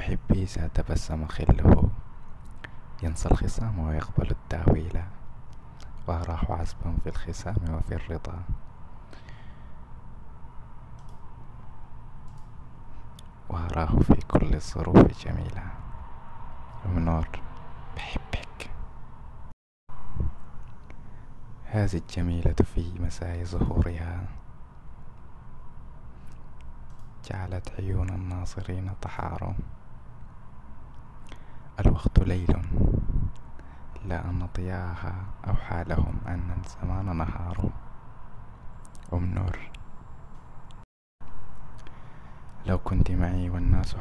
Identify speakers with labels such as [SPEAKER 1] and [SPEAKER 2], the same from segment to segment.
[SPEAKER 1] محبي إذا تبسم خله. ينسى الخصام ويقبل التأويل. وأراه عزبا في الخصام وفي الرضا. وأراه في كل الظروف جميلة ومنور بحبك. هذه الجميلة في مساء ظهورها. جعلت عيون الناظرين تحار الوقت ليل إلا أن ضياءها أوحى لهم أن الزمان نهار. أم نور. لو كنت معي والناس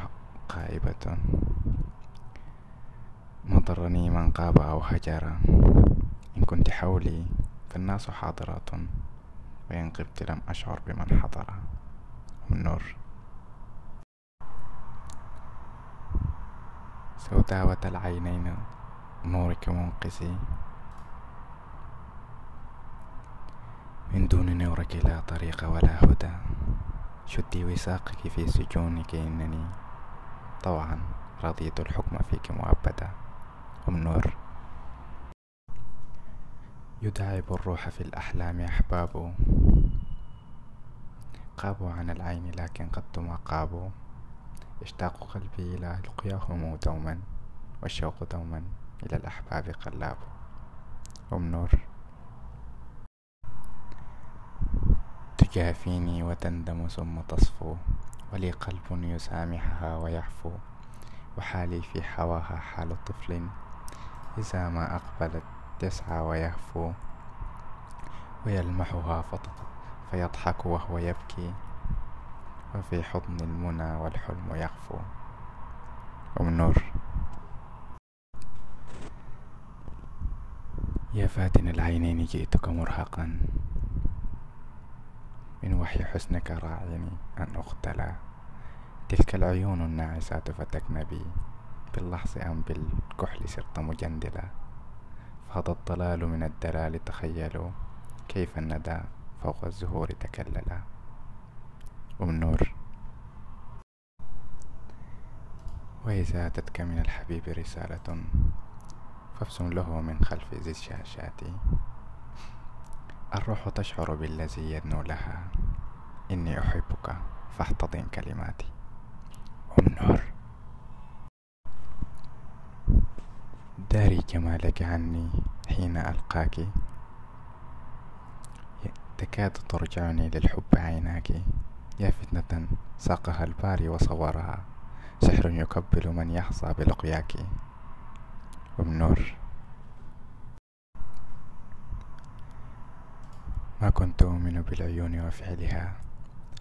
[SPEAKER 1] غائبة ما ضرني من غاب أو هجر. إن كنت حولي فالناس حاضرات وإن غبت لم أشعر بمن حضر. أم نور. سوداوة العينين نورك منقسي. من دون نورك لا طريق ولا هدى. شدي وثاقك في سجونك إنني طوعا رضيت الحكم فيك مؤبدا أم نور. يداعب الروح في الأحلام أحباب قابوا عن العين لكن قد ما قابوا. يشتاق قلبي إلى لقياهم دوما والشوق دوما إلى الأحباب قلاب. أم نور. تجافيني وتندم ثم تصفو ولي قلب يسامحها ويعفو وحالي في حواها حال طفل إذا ما أقبلت يسعى ويهفو ويلمحها فيضحك وهو يبكي. وفي حضن المنى والحلم يخفو أم نور. يا فاتن العينين جئتك مرهقا. من وحي حسنك راعني أن أقتلى. تلك العيون الناعسات فتكن بي باللحظ أم بالكحل صرت مجندلا. فهذا الضلال من الدلال تخيلوا. كيف الندى فوق الزهور تكللا. والنور وإذا أتتك من الحبيب رسالة فابسم له من خلف ذي الشاشات. الروح تشعر بالذي يدنو لها. إني أحبك فاحتضن كلماتي. أم نور. داري جمالك عني حين ألقاك. تكاد ترجعني للحب عيناك. يا فتنة ساقها الباري وصورها. سحر يكبل من يحظى بلقياك. وبنور ما كنت أؤمن بالعيون وفعلها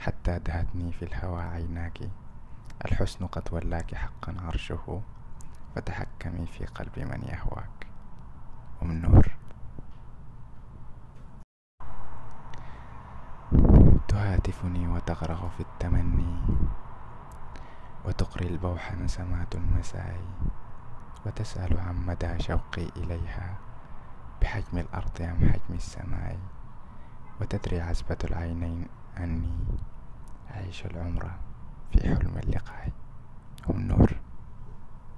[SPEAKER 1] حتى دهتني في الهوى عيناك. الحسن قد ولاك حقا عرشه فتحكمي في قلب من يهواك. ومن نور. وتغرق في التمني وتقري البوح نسمات المساء وتسأل عن مدى شوقي إليها بحجم الأرض أم حجم السماء وتدري عزبة العينين أني أعيش العمر في حلم اللقاء والنور